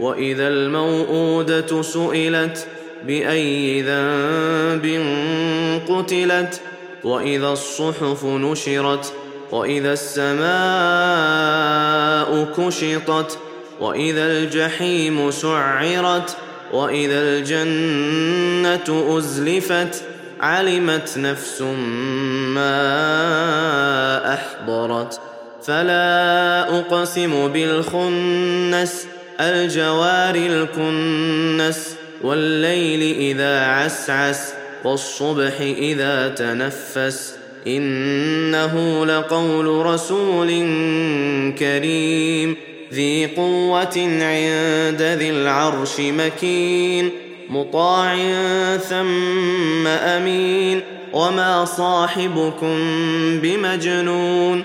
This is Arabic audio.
وإذا الموءودة سئلت بأي ذنب قتلت وإذا الصحف نشرت وإذا السماء كشطت وإذا الجحيم سعرت وإذا الجنة أزلفت علمت نفس ما أحضرت. فلا أقسم بالخنس الجوار الكنس والليل إذا عسعس والصبح إذا تنفس إنه لقول رسول كريم ذي قوة عند ذي العرش مكين مطاع ثم أمين وما صاحبكم بمجنون